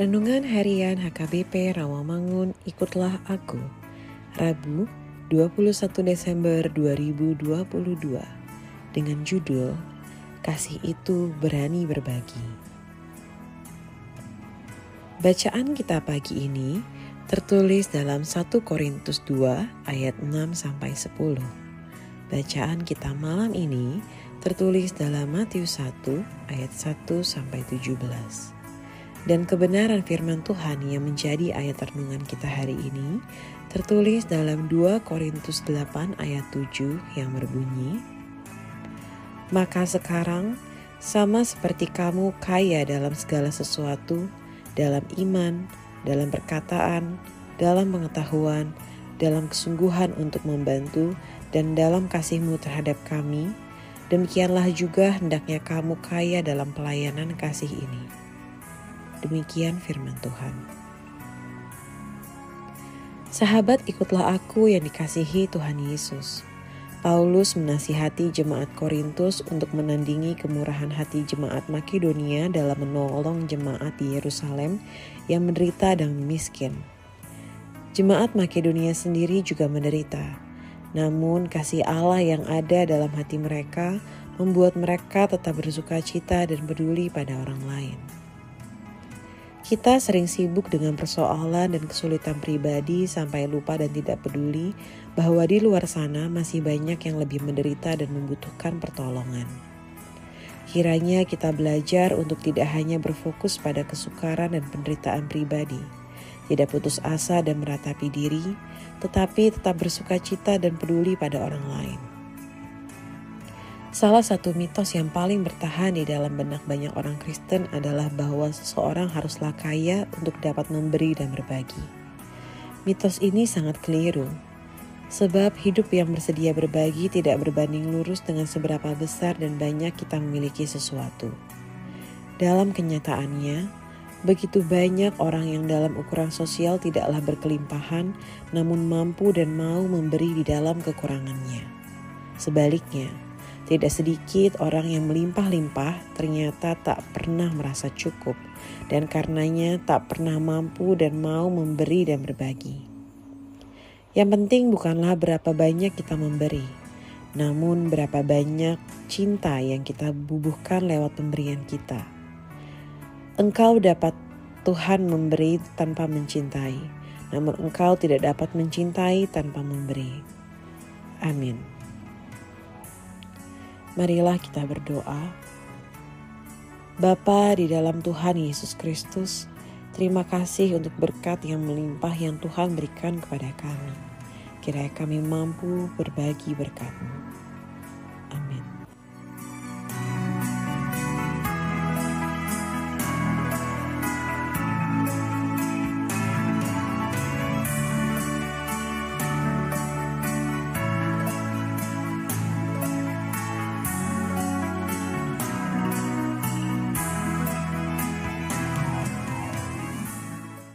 Renungan Harian HKBP Rawamangun Ikutlah Aku Rabu 21 Desember 2022 dengan judul Kasih itu berani berbagi Bacaan kita pagi ini tertulis dalam 1 Korintus 2 ayat 6 sampai 10. Bacaan kita malam ini tertulis dalam Matius 1 ayat 1 sampai 17 dan kebenaran firman Tuhan yang menjadi ayat renungan kita hari ini tertulis dalam 2 Korintus 8 ayat 7 yang berbunyi Maka sekarang sama seperti kamu kaya dalam segala sesuatu dalam iman, dalam perkataan, dalam pengetahuan, dalam kesungguhan untuk membantu dan dalam kasihmu terhadap kami demikianlah juga hendaknya kamu kaya dalam pelayanan kasih ini. Demikian firman Tuhan. Sahabat, ikutlah aku yang dikasihi Tuhan Yesus. Paulus menasihati jemaat Korintus untuk menandingi kemurahan hati jemaat Makedonia dalam menolong jemaat di Yerusalem yang menderita dan miskin. Jemaat Makedonia sendiri juga menderita, namun kasih Allah yang ada dalam hati mereka membuat mereka tetap bersuka cita dan peduli pada orang lain. Kita sering sibuk dengan persoalan dan kesulitan pribadi sampai lupa dan tidak peduli bahwa di luar sana masih banyak yang lebih menderita dan membutuhkan pertolongan. Kiranya kita belajar untuk tidak hanya berfokus pada kesukaran dan penderitaan pribadi, tidak putus asa dan meratapi diri, tetapi tetap bersuka cita dan peduli pada orang lain. Salah satu mitos yang paling bertahan di dalam benak banyak orang Kristen adalah bahwa seseorang haruslah kaya untuk dapat memberi dan berbagi. Mitos ini sangat keliru, sebab hidup yang bersedia berbagi tidak berbanding lurus dengan seberapa besar dan banyak kita memiliki sesuatu. Dalam kenyataannya, begitu banyak orang yang dalam ukuran sosial tidaklah berkelimpahan, namun mampu dan mau memberi di dalam kekurangannya. Sebaliknya, tidak sedikit orang yang melimpah-limpah ternyata tak pernah merasa cukup dan karenanya tak pernah mampu dan mau memberi dan berbagi. Yang penting bukanlah berapa banyak kita memberi, namun berapa banyak cinta yang kita bubuhkan lewat pemberian kita. Engkau dapat Tuhan memberi tanpa mencintai, namun engkau tidak dapat mencintai tanpa memberi. Amin. Marilah kita berdoa. Bapa di dalam Tuhan Yesus Kristus, terima kasih untuk berkat yang melimpah yang Tuhan berikan kepada kami. Kiranya kami mampu berbagi berkat-Mu. Amin.